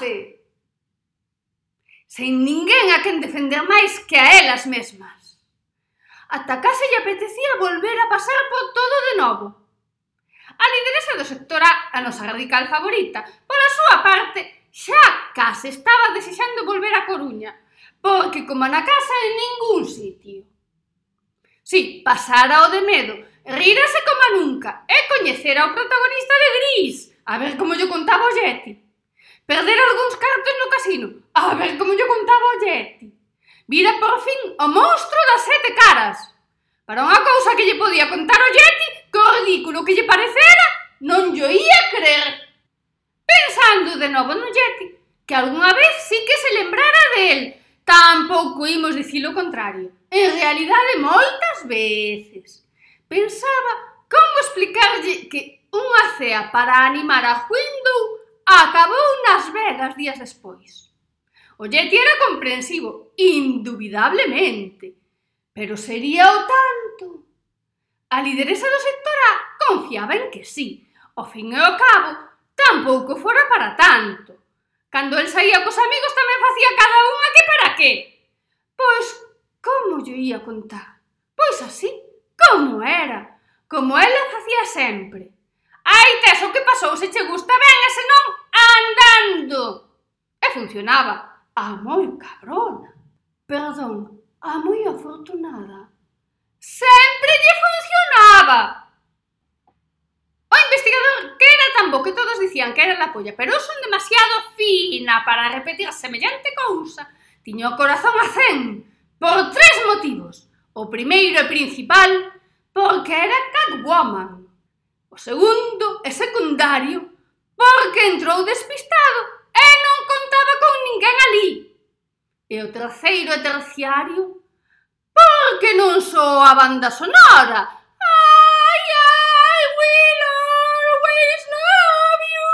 fose sen ninguén a quen defender máis que a elas mesmas. Ata case lle apetecía volver a pasar por todo de novo. A lideresa do sector A, a nosa radical favorita, pola súa parte, xa case estaba desexando volver a Coruña, porque como na casa en ningún sitio. Si, pasara o de medo, rirase como nunca e coñecera o protagonista de Gris, a ver como yo contaba o Yeti. Perder algúns cartos no casino. A ver como lle contaba o Yeti. Vira por fin o monstro das sete caras. Para unha cousa que lle podía contar o Yeti, que o ridículo que lle parecera, non lle ia creer. Pensando de novo no Yeti, que algunha vez sí que se lembrara del. Tampouco imos dicir o contrario. En realidade, moitas veces. Pensaba como explicarlle que unha cea para animar a Windows acabou nas vegas días despois. O Yeti era comprensivo, indubidablemente, pero sería o tanto. A lideresa do sector A confiaba en que sí. Ao fin e ao cabo, tampouco fora para tanto. Cando el saía cos amigos tamén facía cada unha que para qué. Pois, como lle ia contar? Pois así, como era, como ela facía sempre. Ai, tes o que pasou, se che gusta ben, e se non, andando. E funcionaba. A moi cabrona. Perdón, a moi afortunada. Sempre lle funcionaba. O investigador que era tan bo que todos dicían que era la polla, pero son demasiado fina para repetir semellante cousa. Tiño o corazón a cen por tres motivos. O primeiro e principal, porque era Catwoman. O segundo e secundario, porque entrou despistado e non contaba con ninguén ali. E o terceiro e terciario, porque non só a banda sonora, ai, ai, will always love you.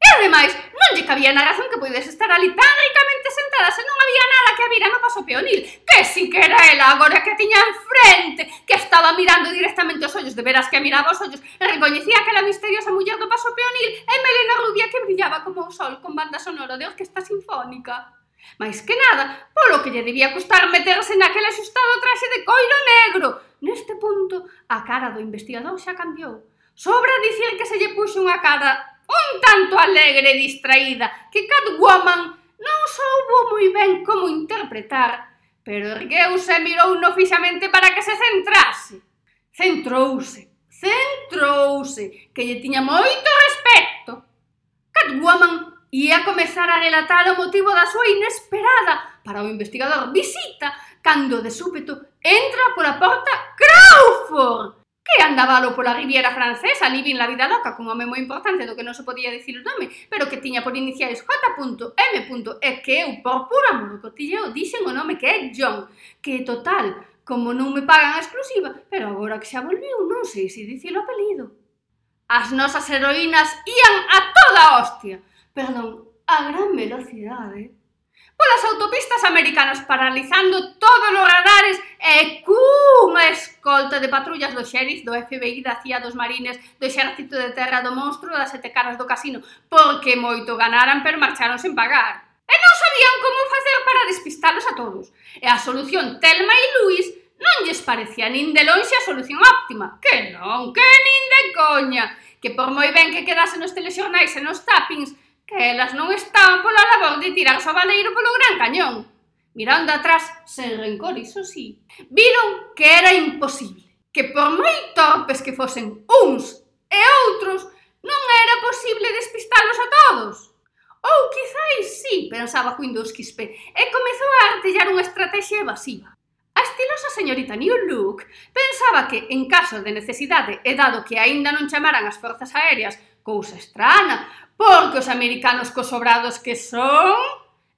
E ademais, non lle cabía na razón que podes estar ali tan ricamente que sentarase non había nada que a vira no paso peonil, que si que era ela agora que tiña enfrente, que estaba mirando directamente os ollos, de veras que miraba os ollos, e recoñecía que misteriosa muller do paso peonil e melena rubia que brillaba como o sol con banda sonora de orquesta sinfónica. Mais que nada, polo que lle debía custar meterse naquel axustado traxe de coiro negro. Neste punto, a cara do investigador xa cambiou. Sobra dicir que se lle puxo unha cara un tanto alegre e distraída, que Catwoman Non soubo moi ben como interpretar, pero ergueuse e mirouno fixamente para que se centrase. Centrouse, centrouse, que lle tiña moito respecto. Catwoman ia comezar a relatar o motivo da súa inesperada para o investigador visita cando de súpeto entra pola porta Crawford, que andabalo pola Riviera Francesa, living la vida loca, cun home moi importante do que non se podía dicir o nome, pero que tiña por iniciais J.M. e que eu, por pura monocotilleo, dixen o nome que é John, que total, como non me pagan a exclusiva, pero agora que xa volviu, non sei se dicilo apelido. As nosas heroínas ían a toda hostia, perdón, a gran velocidade, polas autopistas americanas paralizando todos os radares e cunha escolta de patrullas do xerif, do FBI, da CIA, dos marines, do exército de terra do monstro, das sete caras do casino, porque moito ganaran pero marcharon sen pagar. E non sabían como facer para despistalos a todos. E a solución Telma e Luis non lles parecía nin de lonxe a solución óptima. Que non, que nin de coña. Que por moi ben que quedase nos telexornais e nos tappings, que elas non estaban pola labor de tirar o baleiro polo gran cañón. Mirando atrás, sen rencor, iso sí, viron que era imposible, que por moi torpes que fosen uns e outros, non era posible despistalos a todos. Ou quizáis sí, pensaba Windows Quispe, e comezou a artellar unha estrategia evasiva. A estilosa señorita New Look pensaba que, en caso de necesidade e dado que aínda non chamaran as forzas aéreas cousa estrana, porque os americanos cos sobrados que son...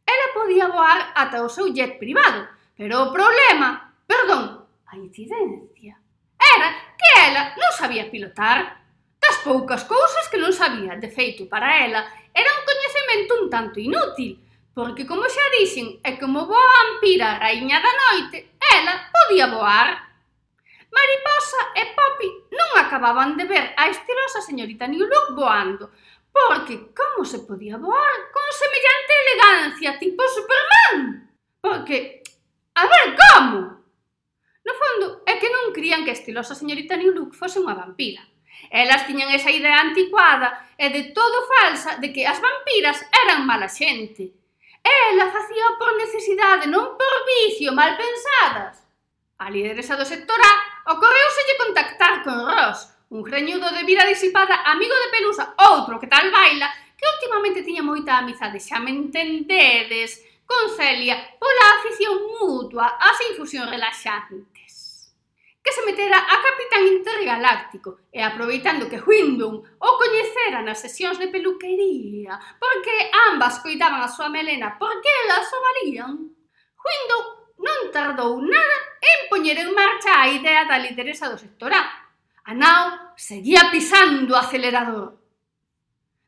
Ela podía voar ata o seu jet privado, pero o problema, perdón, a incidencia, era que ela non sabía pilotar. Das poucas cousas que non sabía, de feito, para ela, era un coñecemento un tanto inútil, porque como xa dixen, é como boa vampira raíña da noite, ela podía voar. Mariposa e Poppy non acababan de ver a estilosa señorita New Look voando, Porque como se podía voar con semellante elegancia tipo Superman? Porque, a ver como? No fondo, é que non crían que a estilosa señorita New Look fose unha vampira. Elas tiñan esa idea anticuada e de todo falsa de que as vampiras eran mala xente. Ela facía por necesidade, non por vicio, mal pensadas. A lideresa do sector A ocorreuselle contactar con Ross, un greñudo de vida disipada, amigo de Pelusa, outro que tal baila, que últimamente tiña moita amizade, xa me entendedes, con Celia, pola afición mutua ás infusións relaxantes. Que se metera a Capitán Intergaláctico e aproveitando que Windom o coñecera nas sesións de peluquería, porque ambas cuidaban a súa melena porque elas o valían, Windom non tardou nada en poñer en marcha a idea da lideresa do sector A, A nao seguía pisando o acelerador.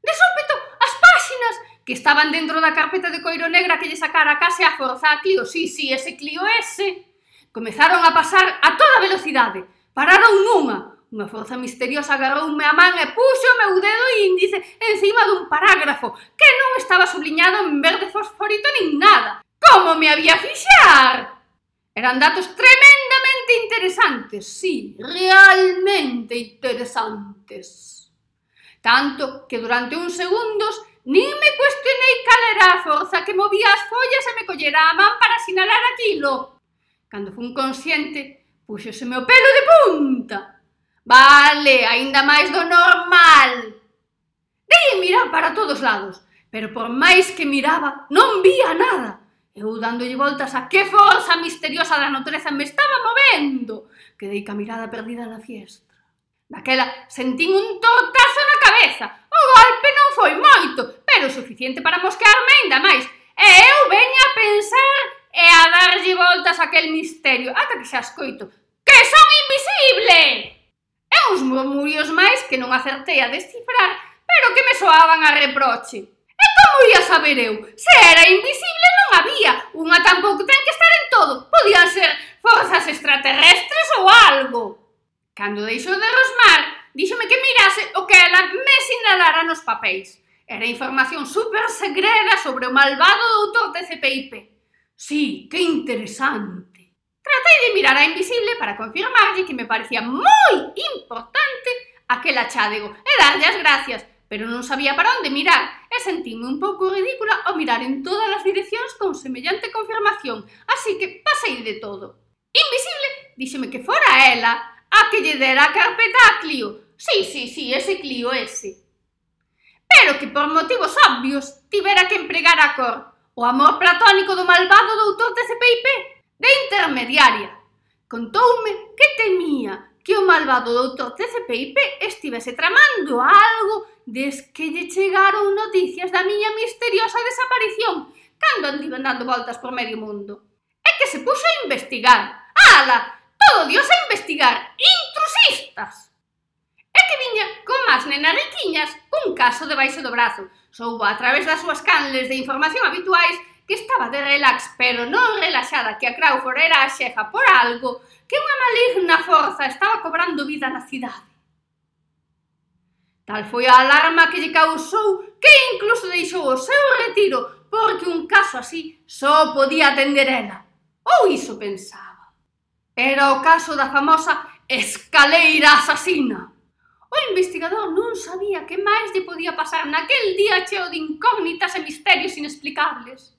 De súpeto, as páxinas que estaban dentro da carpeta de coiro negra que lle sacara case a forza a Clio, sí, sí, ese Clio ese, comezaron a pasar a toda velocidade. Pararon nunha, Unha forza misteriosa agarroume a man e puxo o meu dedo índice encima dun parágrafo que non estaba subliñado en verde fosforito nin nada. Como me había fixar? Eran datos tremendamente interesantes, sí, realmente interesantes. Tanto que durante uns segundos nin me cuestionei cal era a forza que movía as follas e me collera a man para sinalar aquilo. Cando fun consciente, puxoseme o pelo de punta. Vale, aínda máis do normal. Dei mirar para todos lados, pero por máis que miraba, non vía nada. Eu dándolle voltas a que forza misteriosa da natureza me estaba movendo. Quedei ca mirada perdida na fiestra. Daquela sentín un tortazo na cabeza. O golpe non foi moito, pero suficiente para mosquearme aínda máis. E eu veño a pensar e a darlle voltas aquel misterio, ata que xa escoito. Que son invisible! E uns murmurios máis que non acertei a descifrar, pero que me soaban a reproche. E como ia saber eu se era invisible había, unha tampouco ten que estar en todo. Podían ser forzas extraterrestres ou algo. Cando deixou de rosmar, díxome que mirase o que ela me sinalara nos papéis. Era información super segreda sobre o malvado doutor TCPIP. Sí, que interesante. Tratei de mirar a invisible para confirmarlle que me parecía moi importante aquel achádego e darlle as gracias, pero non sabía para onde mirar e sentime un pouco ridícula ao mirar en todas as direccións con semellante confirmación, así que pasei de todo. Invisible, díxeme que fora ela, a que lle dera a carpeta a Clio. Sí, sí, sí, ese Clio ese. Pero que por motivos obvios tivera que empregar a cor, o amor platónico do malvado doutor de de intermediaria. Contoume que temía que o malvado doutor TCPIP estivese tramando algo des que lle chegaron noticias da miña misteriosa desaparición cando andiban dando voltas por medio mundo. É que se puxo a investigar. Ala! Todo Dios a investigar. Intrusistas! É que viña comas nenariquiñas un caso debaixo do brazo. Soubo a través das súas canles de información habituais que estaba de relax pero non relaxada que a Crawford era a xefa por algo que unha maligna forza estaba cobrando vida na cidade. Tal foi a alarma que lle causou que incluso deixou o seu retiro porque un caso así só podía atender ela. Ou iso pensaba. Era o caso da famosa escaleira asasina. O investigador non sabía que máis lle podía pasar naquel día cheo de incógnitas e misterios inexplicables.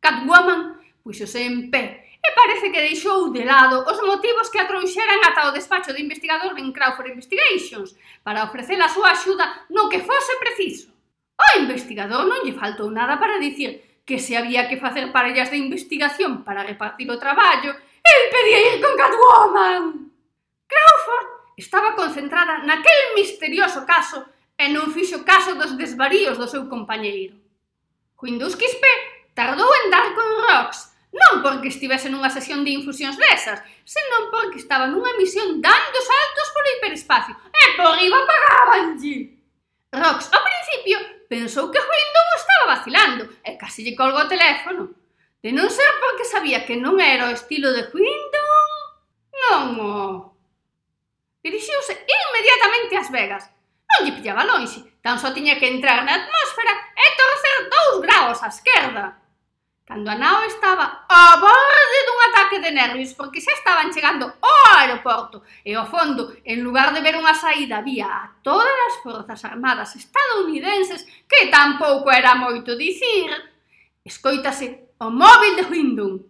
Catwoman pois puxose en pé e parece que deixou de lado os motivos que a trouxeran ata o despacho de investigador en Crawford Investigations para ofrecer a súa axuda no que fose preciso. O investigador non lle faltou nada para dicir que se había que facer parellas de investigación para repartir o traballo el pedía ir con Catwoman. Crawford estaba concentrada naquel misterioso caso e non fixo caso dos desvaríos do seu compañeiro. Quindus Quispe Tardou en dar con Rox, non porque estivese nunha sesión de infusións desas, senón porque estaba nunha misión dando saltos polo hiperespacio, e por riba pagabanlle. Rox, ao principio, pensou que Huindon estaba vacilando, e casi lle colgo o teléfono. De non ser porque sabía que non era o estilo de Huindon, non o... Dirixiuse inmediatamente ás Vegas. Non lle pillaba lonxe, tan só tiña que entrar na atmósfera e torcer dous graus á esquerda. Cando a nao estaba a borde dun ataque de nervios porque xa estaban chegando ao aeroporto e ao fondo, en lugar de ver unha saída, vía a todas as forzas armadas estadounidenses que tampouco era moito dicir, escoítase o móvil de Windom.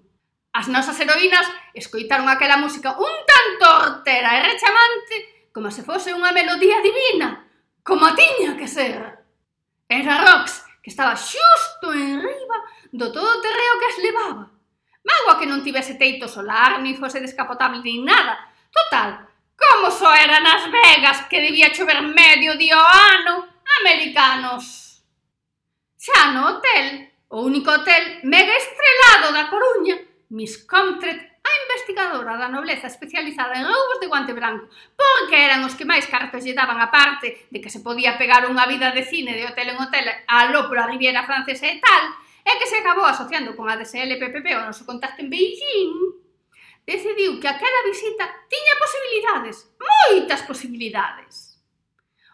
As nosas heroínas escoitaron aquela música un tanto hortera e rechamante como se fose unha melodía divina, como tiña que ser. Era Rox, que estaba xusto en riba do todo o terreo que as levaba. Magua que non tivese teito solar, ni fose descapotable, nin nada. Total, como só era nas Vegas que debía chover medio día o ano, americanos. Xa no hotel, o único hotel mega estrelado da Coruña, Miss Comtret investigadora da nobleza especializada en roubos de guante branco, porque eran os que máis cartos lle daban a parte de que se podía pegar unha vida de cine de hotel en hotel a lo pola Riviera Francesa e tal, é que se acabou asociando con a DSLPPP o noso contacto en Beijing, decidiu que aquela visita tiña posibilidades, moitas posibilidades.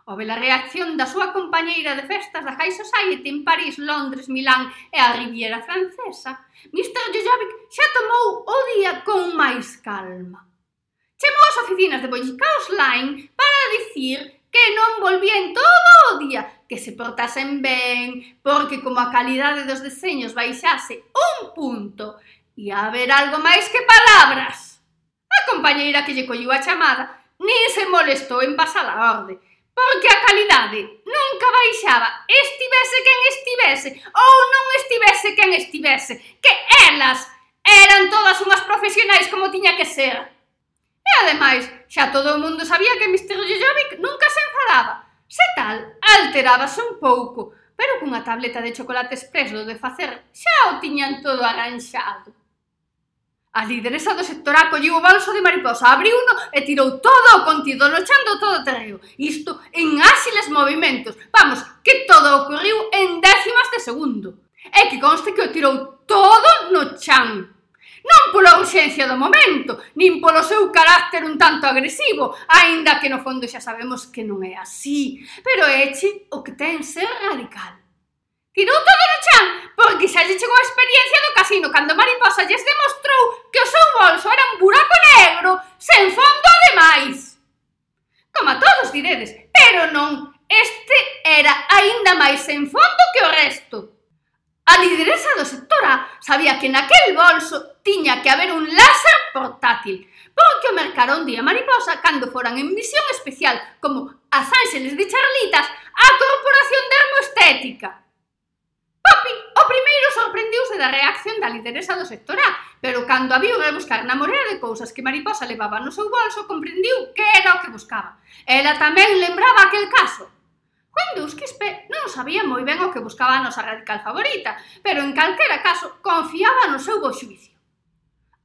Ao ver a reacción da súa compañeira de festas da High Society en París, Londres, Milán e a Riviera Francesa, Mr. Jojovic xa tomou o día con máis calma. Chamou as oficinas de Boycaos Line para dicir que non volvía en todo o día, que se portasen ben, porque como a calidade dos deseños baixase un punto e haber algo máis que palabras. A compañeira que lle colliu a chamada ni se molestou en pasar a orde, porque a calidade nunca baixaba, estivese quen estivese ou non estivese quen estivese, que elas eran todas unhas profesionais como tiña que ser. E ademais, xa todo o mundo sabía que Mr. Jojovic nunca se enfadaba, Se tal, alterábase un pouco, pero cunha tableta de chocolate expreso de facer xa o tiñan todo arranxado. A lideresa do sector acolliu o balso de mariposa, abriu uno e tirou todo o contido, lochando todo o terreo. Isto en áxiles movimentos. Vamos, que todo ocorriu en décimas de segundo. É que conste que o tirou todo no chan non pola urxencia do momento, nin polo seu carácter un tanto agresivo, aínda que no fondo xa sabemos que non é así, pero eche o que ten ser radical. Tirou todo no chan porque xa lle chegou a experiencia do casino cando Mariposa lles demostrou que o seu bolso era un buraco negro sen fondo ademais. Como a todos diredes, pero non, este era aínda máis sen fondo que o resto. A lideresa do sectora sabía que naquel bolso tiña que haber un láser portátil, porque o mercaron día mariposa cando foran en misión especial como as ángeles de charlitas á Corporación Dermoestética. Papi, Poppy o primeiro sorprendiuse da reacción da lideresa do sector A, pero cando a viu rebuscar na morea de cousas que Mariposa levaba no seu bolso, comprendiu que era o que buscaba. Ela tamén lembraba aquel caso. Windows Quispe non sabía moi ben o que buscaba a nosa radical favorita, pero en calquera caso confiaba no seu bo xuicio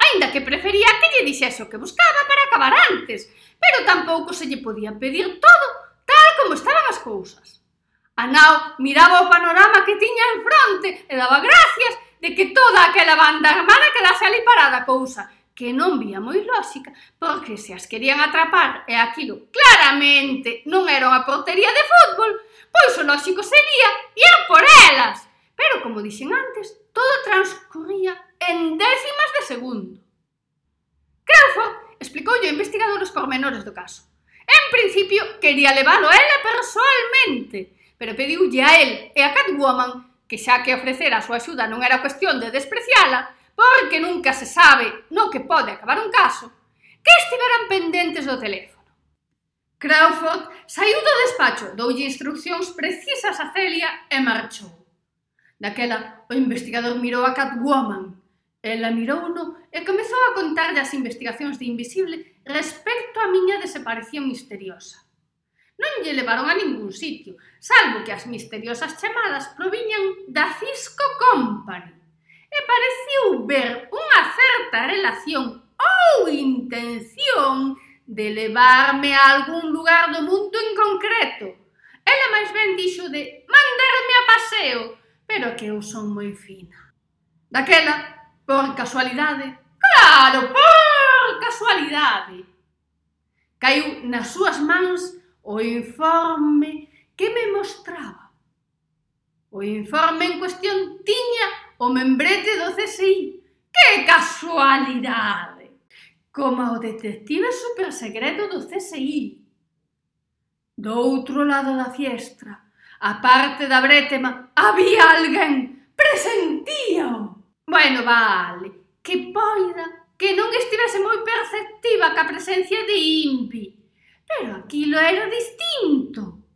aínda que prefería que lle dixese o que buscaba para acabar antes, pero tampouco se lle podía pedir todo tal como estaban as cousas. Anao miraba o panorama que tiña en fronte e daba gracias de que toda aquela banda armada quedase ali parada cousa que non vía moi lóxica, porque se as querían atrapar e aquilo claramente non era unha portería de fútbol, pois o lóxico sería ir por elas. Pero, como dixen antes, todo transcurría en décimas de segundo. Crawford explicoulle ao investigador os pormenores do caso. En principio, quería leválo a ela persoalmente, pero pediulle a el e a Catwoman que xa que ofrecer a súa axuda non era cuestión de despreciala, porque nunca se sabe no que pode acabar un caso, que estiveran pendentes do teléfono. Crawford saiu do despacho, doulle instruccións precisas a Celia e marchou. Daquela, o investigador mirou a Catwoman Ela mirouno e comezou a contarlle as investigacións de Invisible respecto á miña desaparición misteriosa. Non lle levaron a ningún sitio, salvo que as misteriosas chamadas proviñan da Cisco Company e pareciu ver unha certa relación ou intención de levarme a algún lugar do mundo en concreto. Ela máis ben dixo de mandarme a paseo, pero que eu son moi fina. Daquela, Por casualidade? Claro, por casualidade! Caiu nas súas mans o informe que me mostraba. O informe en cuestión tiña o membrete do CSI. ¡Que casualidade! Como o detective supersegredo do CSI. Do outro lado da fiestra, a parte da brétema, había alguén. Presentíao! Bueno, vale, que poida que non estivese moi perceptiva ca presencia de Impi, pero aquilo era distinto.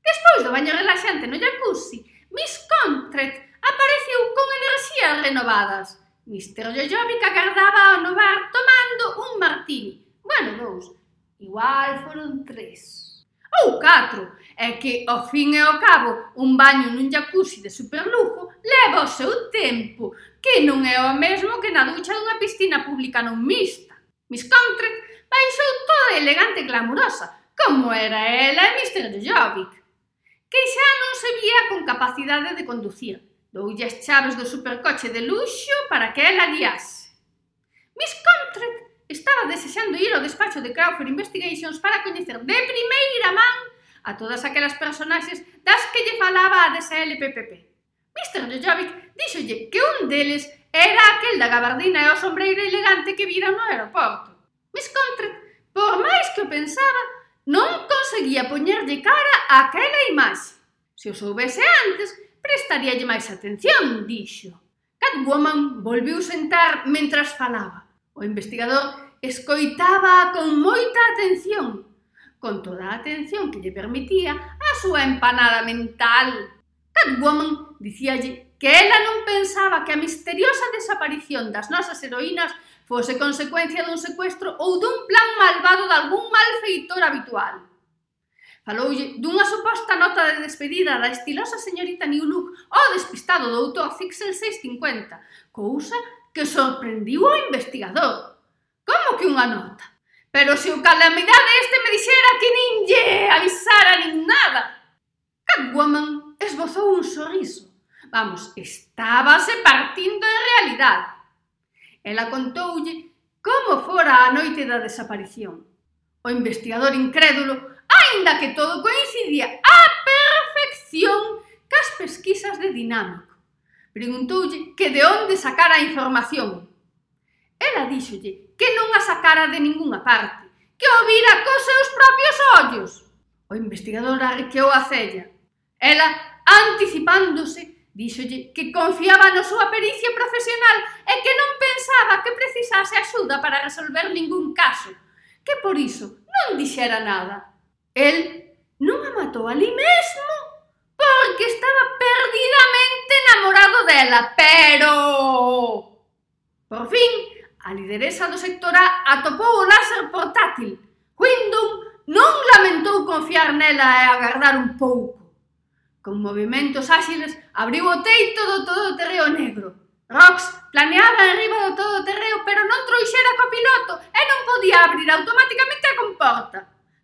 Despois do baño relaxante no jacuzzi, Miss Contret apareceu con enerxías renovadas. Mr. Jojovic agardaba ao no bar tomando un martini. Bueno, dous. Igual foron tres. Ou catro. É que, ao fin e ao cabo, un baño nun jacuzzi de superlujo leva o seu tempo, que non é o mesmo que na ducha dunha piscina pública non mista. Miss Contret baixou toda elegante e glamurosa, como era ela e Mr. Jovic, que xa non se vía con capacidade de conducir. Doulle as chaves do supercoche de luxo para que ela guiase. Miss Contret estaba desexando ir ao despacho de Crawford Investigations para coñecer de primeira man a todas aquelas personaxes das que lle falaba a DSLPPP. Mr. Jojovic díxolle que un deles era aquel da gabardina e o sombreiro elegante que vira no aeroporto. Miss Contret, por máis que o pensaba, non conseguía poñerlle cara a aquela imaxe. Se o soubese antes, prestaríalle máis atención, dixo. Catwoman volviu sentar mentras falaba. O investigador escoitaba con moita atención, con toda a atención que lle permitía a súa empanada mental. Catwoman dicíalle que ela non pensaba que a misteriosa desaparición das nosas heroínas fose consecuencia dun secuestro ou dun plan malvado de algún malfeitor habitual. Faloulle dunha suposta nota de despedida da estilosa señorita New Look ao despistado doutor Fixel 650, cousa que sorprendiu ao investigador. Como que unha nota? Pero se o calamidade este me dixera que nin lle avisara nin nada. Catwoman esbozou un sorriso. Vamos, estábase partindo de realidade. Ela contoulle como fora a noite da desaparición. O investigador incrédulo, aínda que todo coincidía á perfección cas pesquisas de dinámico. Preguntoulle que de onde sacara a información. Ela díxolle que non a sacara de ningunha parte, que o vira cos seus propios ollos. O investigador arqueou a cella. Ela, anticipándose, Díxolle que confiaba na súa pericia profesional e que non pensaba que precisase axuda para resolver ningún caso, que por iso non dixera nada. El non a matou ali mesmo porque estaba perdidamente enamorado dela, pero... Por fin, a lideresa do sector A atopou o láser portátil. Windom non lamentou confiar nela e agardar un pouco Con movimentos áxiles abriu o teito do todo terreo negro. Rox planeaba arriba do todo terreo, pero non trouxera copiloto e non podía abrir automáticamente a comporta.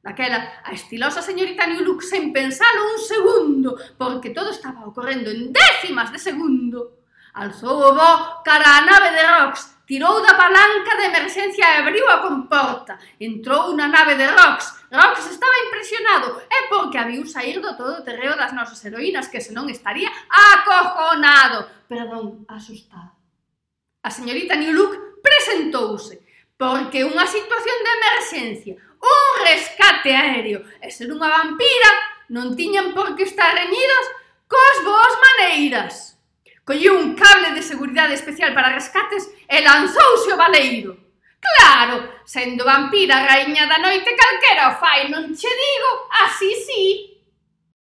Daquela, a estilosa señorita New Look sen pensalo un segundo, porque todo estaba ocorrendo en décimas de segundo. Alzou o bo cara á nave de Rox tirou da palanca de emerxencia e abriu a comporta. Entrou unha nave de Rox. Rox estaba impresionado, e porque a viu sair do todo terreo das nosas heroínas que senón estaría acojonado, perdón, asustado. A señorita New Look presentouse, porque unha situación de emerxencia, un rescate aéreo e ser unha vampira non tiñan por que estar reñidos cos vos maneiras colleu un cable de seguridade especial para rescates e lanzouse o baleiro. Claro, sendo vampira raíña da noite calquera o fai, non che digo, así sí.